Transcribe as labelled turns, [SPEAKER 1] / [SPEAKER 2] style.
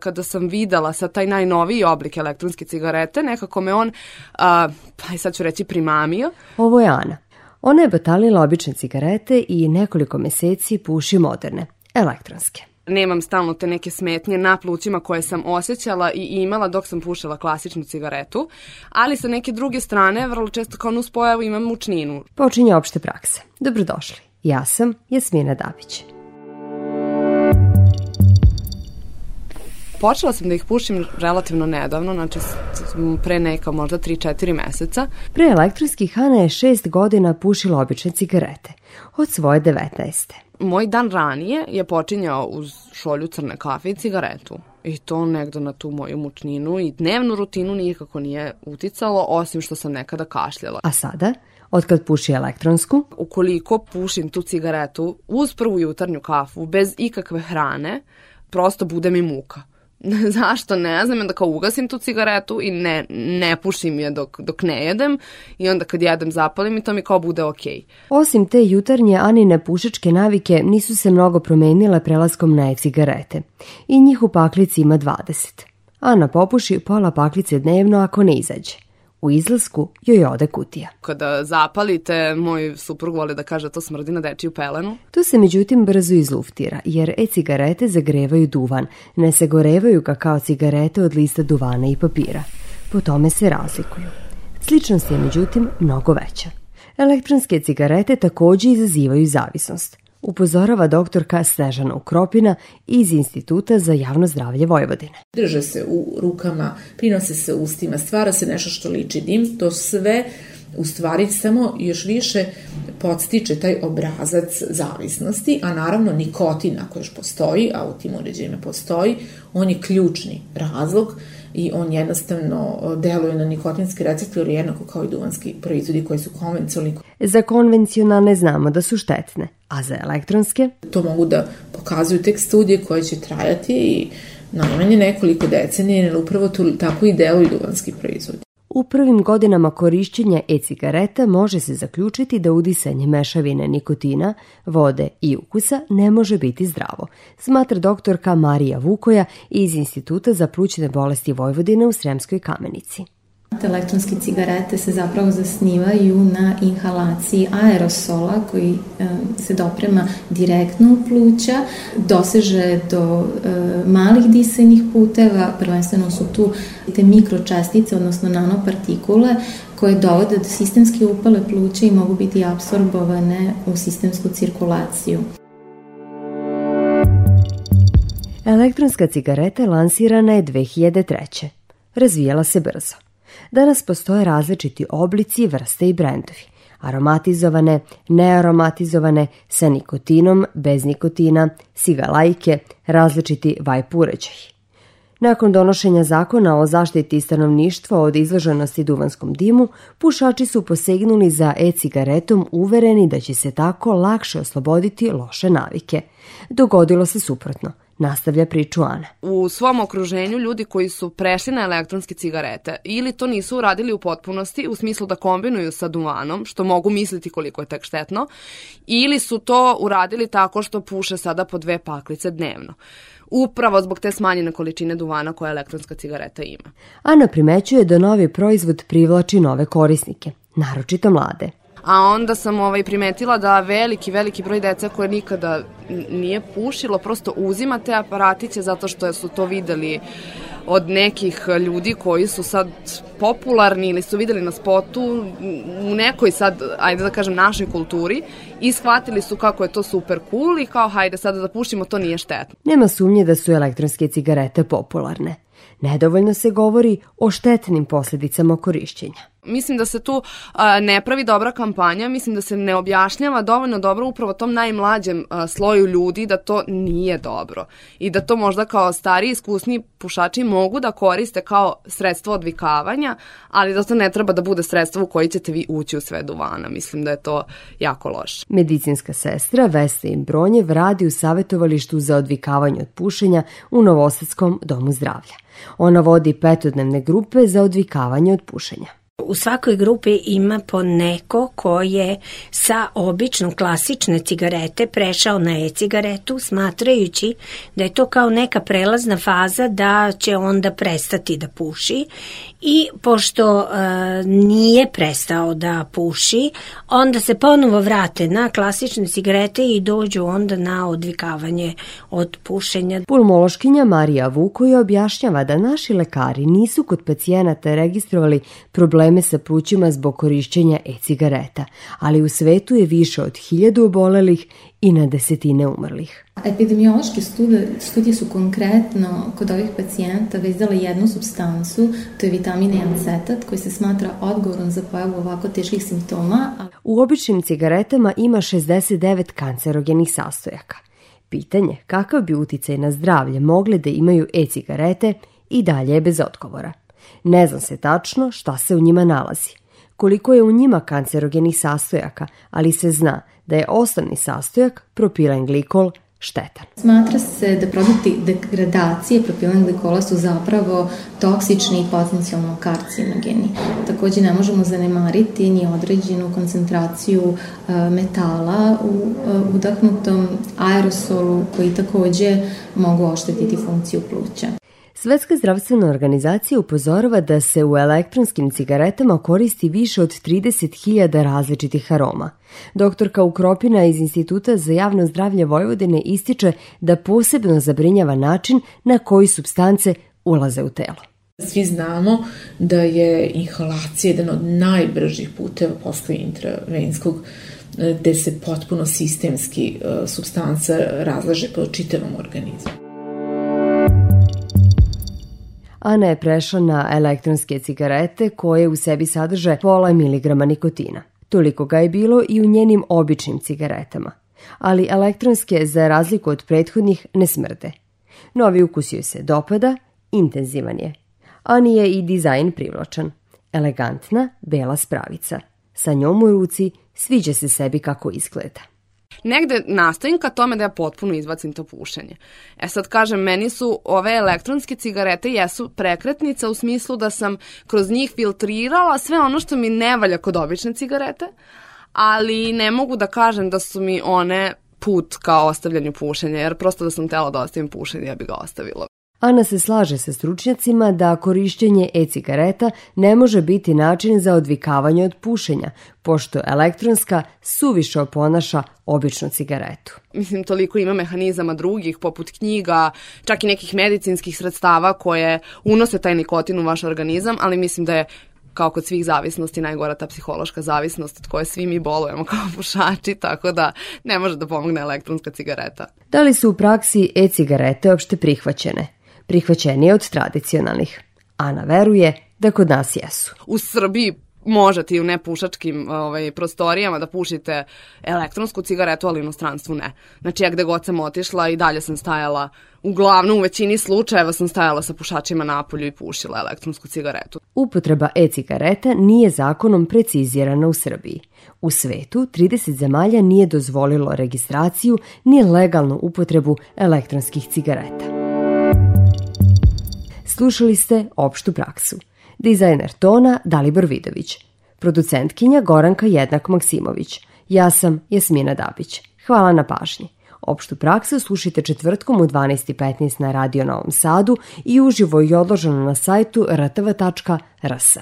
[SPEAKER 1] Kada sam videla sa taj najnoviji oblik elektronske cigarete, nekako me on, a, pa sad ću reći, primamio.
[SPEAKER 2] Ovo je Ana. Ona je batalila obične cigarete i nekoliko meseci puši moderne, elektronske
[SPEAKER 1] nemam stalno te neke smetnje na plućima koje sam osjećala i imala dok sam pušila klasičnu cigaretu, ali sa neke druge strane vrlo često kao nus pojavu imam mučninu.
[SPEAKER 2] Počinje opšte prakse. Dobrodošli. Ja sam Jasmina Dabić.
[SPEAKER 1] Počela sam da ih pušim relativno nedavno, znači pre neka možda 3-4 meseca.
[SPEAKER 2] Pre elektronskih Hana je 6 godina pušila obične cigarete, od svoje 19
[SPEAKER 1] moj dan ranije je počinjao uz šolju crne kafe i cigaretu. I to negde na tu moju mučninu i dnevnu rutinu nikako nije uticalo, osim što sam nekada kašljala.
[SPEAKER 2] A sada? Od kad puši elektronsku?
[SPEAKER 1] Ukoliko pušim tu cigaretu uz prvu jutarnju kafu, bez ikakve hrane, prosto bude mi muka. zašto ne znam, onda kao ugasim tu cigaretu i ne, ne pušim je dok, dok ne jedem i onda kad jedem zapalim i to mi kao bude okej. Okay.
[SPEAKER 2] Osim te jutarnje Anine pušačke navike nisu se mnogo promenile prelaskom na e-cigarete i njih u paklici ima 20. Ana popuši pola paklice dnevno ako ne izađe. U izlasku joj ode kutija.
[SPEAKER 1] Kada zapalite, moj suprug voli da kaže to smrdi na dečiju pelenu.
[SPEAKER 2] To se međutim brzo izluftira, jer e-cigarete zagrevaju duvan, ne se gorevaju ga kao cigarete od lista duvana i papira. Po tome se razlikuju. Sličnost je međutim mnogo veća. Elektronske cigarete takođe izazivaju zavisnost upozorava doktorka Snežana Ukropina iz Instituta za javno zdravlje Vojvodine.
[SPEAKER 3] Drže se u rukama, prinose se ustima, stvara se nešto što liči dim, to sve u stvari samo još više podstiče taj obrazac zavisnosti, a naravno nikotin ako još postoji, a u tim uređajima postoji, on je ključni razlog i on jednostavno deluje na nikotinski receptor jednako kao i duvanski proizvodi koji su konvencionalni.
[SPEAKER 2] Za konvencionalne znamo da su štetne, a za elektronske?
[SPEAKER 3] To mogu da pokazuju tek studije koje će trajati i najmanje nekoliko decenije, jer upravo tu, tako i deluju duvanski proizvodi.
[SPEAKER 2] U prvim godinama korišćenja e-cigareta može se zaključiti da udisanje mešavine nikotina, vode i ukusa ne može biti zdravo, smatra doktorka Marija Vukoja iz Instituta za plućne bolesti Vojvodine u Sremskoj kamenici.
[SPEAKER 4] Elektronske cigarete se zapravo zasnivaju na inhalaciji aerosola koji e, se doprema direktno u pluća, doseže do e, malih disajnih puteva, prvenstveno su tu te mikročestice, odnosno nanopartikule, koje dovode do sistemske upale pluća i mogu biti absorbovane u sistemsku cirkulaciju.
[SPEAKER 2] Elektronska cigareta lansirana je 2003. Razvijala se brzo. Danas postoje različiti oblici, vrste i brendovi. Aromatizovane, nearomatizovane, sa nikotinom, bez nikotina, sigalajke, različiti vajp uređaji. Nakon donošenja zakona o zaštiti stanovništva od izloženosti duvanskom dimu, pušači su posegnuli za e-cigaretom uvereni da će se tako lakše osloboditi loše navike. Dogodilo se suprotno – nastavlja priču Ana.
[SPEAKER 1] U svom okruženju ljudi koji su prešli na elektronske cigarete ili to nisu uradili u potpunosti u smislu da kombinuju sa duvanom, što mogu misliti koliko je tek štetno, ili su to uradili tako što puše sada po dve paklice dnevno upravo zbog te smanjene količine duvana koje elektronska cigareta ima.
[SPEAKER 2] Ana primećuje da novi proizvod privlači nove korisnike, naročito mlade
[SPEAKER 1] a onda sam ovaj, primetila da veliki, veliki broj deca koje nikada nije pušilo, prosto uzima te aparatiće zato što su to videli od nekih ljudi koji su sad popularni ili su videli na spotu u nekoj sad, ajde da kažem, našoj kulturi i shvatili su kako je to super cool i kao hajde sada da pušimo, to nije štetno.
[SPEAKER 2] Nema sumnje da su elektronske cigarete popularne. Nedovoljno se govori o štetnim posledicama korišćenja.
[SPEAKER 1] Mislim da se tu a, ne pravi dobra kampanja, mislim da se ne objašnjava dovoljno dobro upravo tom najmlađem a, sloju ljudi da to nije dobro i da to možda kao stari iskusni pušači mogu da koriste kao sredstvo odvikavanja, ali da to ne treba da bude sredstvo u koji ćete vi ući u sve duvana. Mislim da je to jako loše.
[SPEAKER 2] Medicinska sestra Vesta Imbronjev radi u savjetovalištu za odvikavanje od pušenja u Novosadskom domu zdravlja. Ona vodi petodnevne grupe za odvikavanje od pušenja.
[SPEAKER 5] U svakoj grupi ima po neko ko je sa običnom klasične cigarete prešao na e-cigaretu smatrajući da je to kao neka prelazna faza da će onda prestati da puši i pošto e, nije prestao da puši, onda se ponovo vrate na klasične cigarete i dođu onda na odvikavanje od pušenja.
[SPEAKER 2] Pulmološkinja Marija Vukoja objašnjava da naši lekari nisu kod pacijenata registrovali probleme sa plućima zbog korišćenja e-cigareta, ali u svetu je više od hiljadu obolelih i na desetine umrlih.
[SPEAKER 4] Epidemiološke studije, studije su konkretno kod ovih pacijenta vezale jednu substancu, to je vitamin E acetat, koji se smatra odgovorom za pojavu ovako teških simptoma.
[SPEAKER 2] U običnim cigaretama ima 69 kancerogenih sastojaka. Pitanje kakav bi uticaj na zdravlje mogle da imaju e-cigarete i dalje je bez odgovora. Ne zna se tačno šta se u njima nalazi, koliko je u njima kancerogenih sastojaka, ali se zna da je osnovni sastojak propilen glikol štetan.
[SPEAKER 4] Smatra se da produkti degradacije propilen glikola su zapravo toksični i potencijalno karcinogeni. Takođe ne možemo zanemariti ni određenu koncentraciju e, metala u e, udahnutom aerosolu koji takođe mogu oštetiti funkciju pluća.
[SPEAKER 2] Svetska zdravstvena organizacija upozorava da se u elektronskim cigaretama koristi više od 30.000 različitih aroma. Doktorka Ukropina iz Instituta za javno zdravlje Vojvodine ističe da posebno zabrinjava način na koji substance ulaze u telo.
[SPEAKER 3] Svi znamo da je inhalacija jedan od najbržih puteva posle intravenskog gde se potpuno sistemski e, substanca razlaže po čitavom organizmu.
[SPEAKER 2] Ana je prešla na elektronske cigarete koje u sebi sadrže pola miligrama nikotina. Toliko ga je bilo i u njenim običnim cigaretama. Ali elektronske, za razliku od prethodnih, ne smrde. Novi ukus joj se dopada, intenzivan je. Ani je i dizajn privlačan. Elegantna, bela spravica. Sa njom u ruci sviđa se sebi kako izgleda
[SPEAKER 1] negde nastojim ka tome da ja potpuno izbacim to pušenje. E sad kažem, meni su ove elektronske cigarete jesu prekretnica u smislu da sam kroz njih filtrirala sve ono što mi ne valja kod obične cigarete, ali ne mogu da kažem da su mi one put ka ostavljanju pušenja, jer prosto da sam tela da ostavim pušenje, ja bi ga ostavila.
[SPEAKER 2] Ana se slaže sa stručnjacima da korišćenje e-cigareta ne može biti način za odvikavanje od pušenja, pošto elektronska suviše oponaša običnu cigaretu.
[SPEAKER 1] Mislim, toliko ima mehanizama drugih, poput knjiga, čak i nekih medicinskih sredstava koje unose taj nikotin u vaš organizam, ali mislim da je kao kod svih zavisnosti najgora ta psihološka zavisnost od koje svi mi bolujemo kao pušači, tako da ne može da pomogne elektronska cigareta.
[SPEAKER 2] Da li su u praksi e-cigarete opšte prihvaćene? Prihvaćenije od tradicionalnih. Ana veruje da kod nas jesu.
[SPEAKER 1] U Srbiji možete i u nepušačkim ovaj, prostorijama da pušite elektronsku cigaretu, ali u inostranstvu ne. Znači ja gde god sam otišla i dalje sam stajala, uglavnom u većini slučajeva sam stajala sa pušačima napolju i pušila elektronsku cigaretu.
[SPEAKER 2] Upotreba e-cigareta nije zakonom precizirana u Srbiji. U svetu 30 zemalja nije dozvolilo registraciju ni legalnu upotrebu elektronskih cigareta. Slušali ste opštu praksu. Dizajner tona Dalibor Vidović. Producentkinja Goranka Jednak Maksimović. Ja sam Jasmina Dabić. Hvala na pažnji. Opštu praksu slušajte četvrtkom u 12.15 na Radio Novom Sadu i uživo i odloženo na sajtu rtv.rs.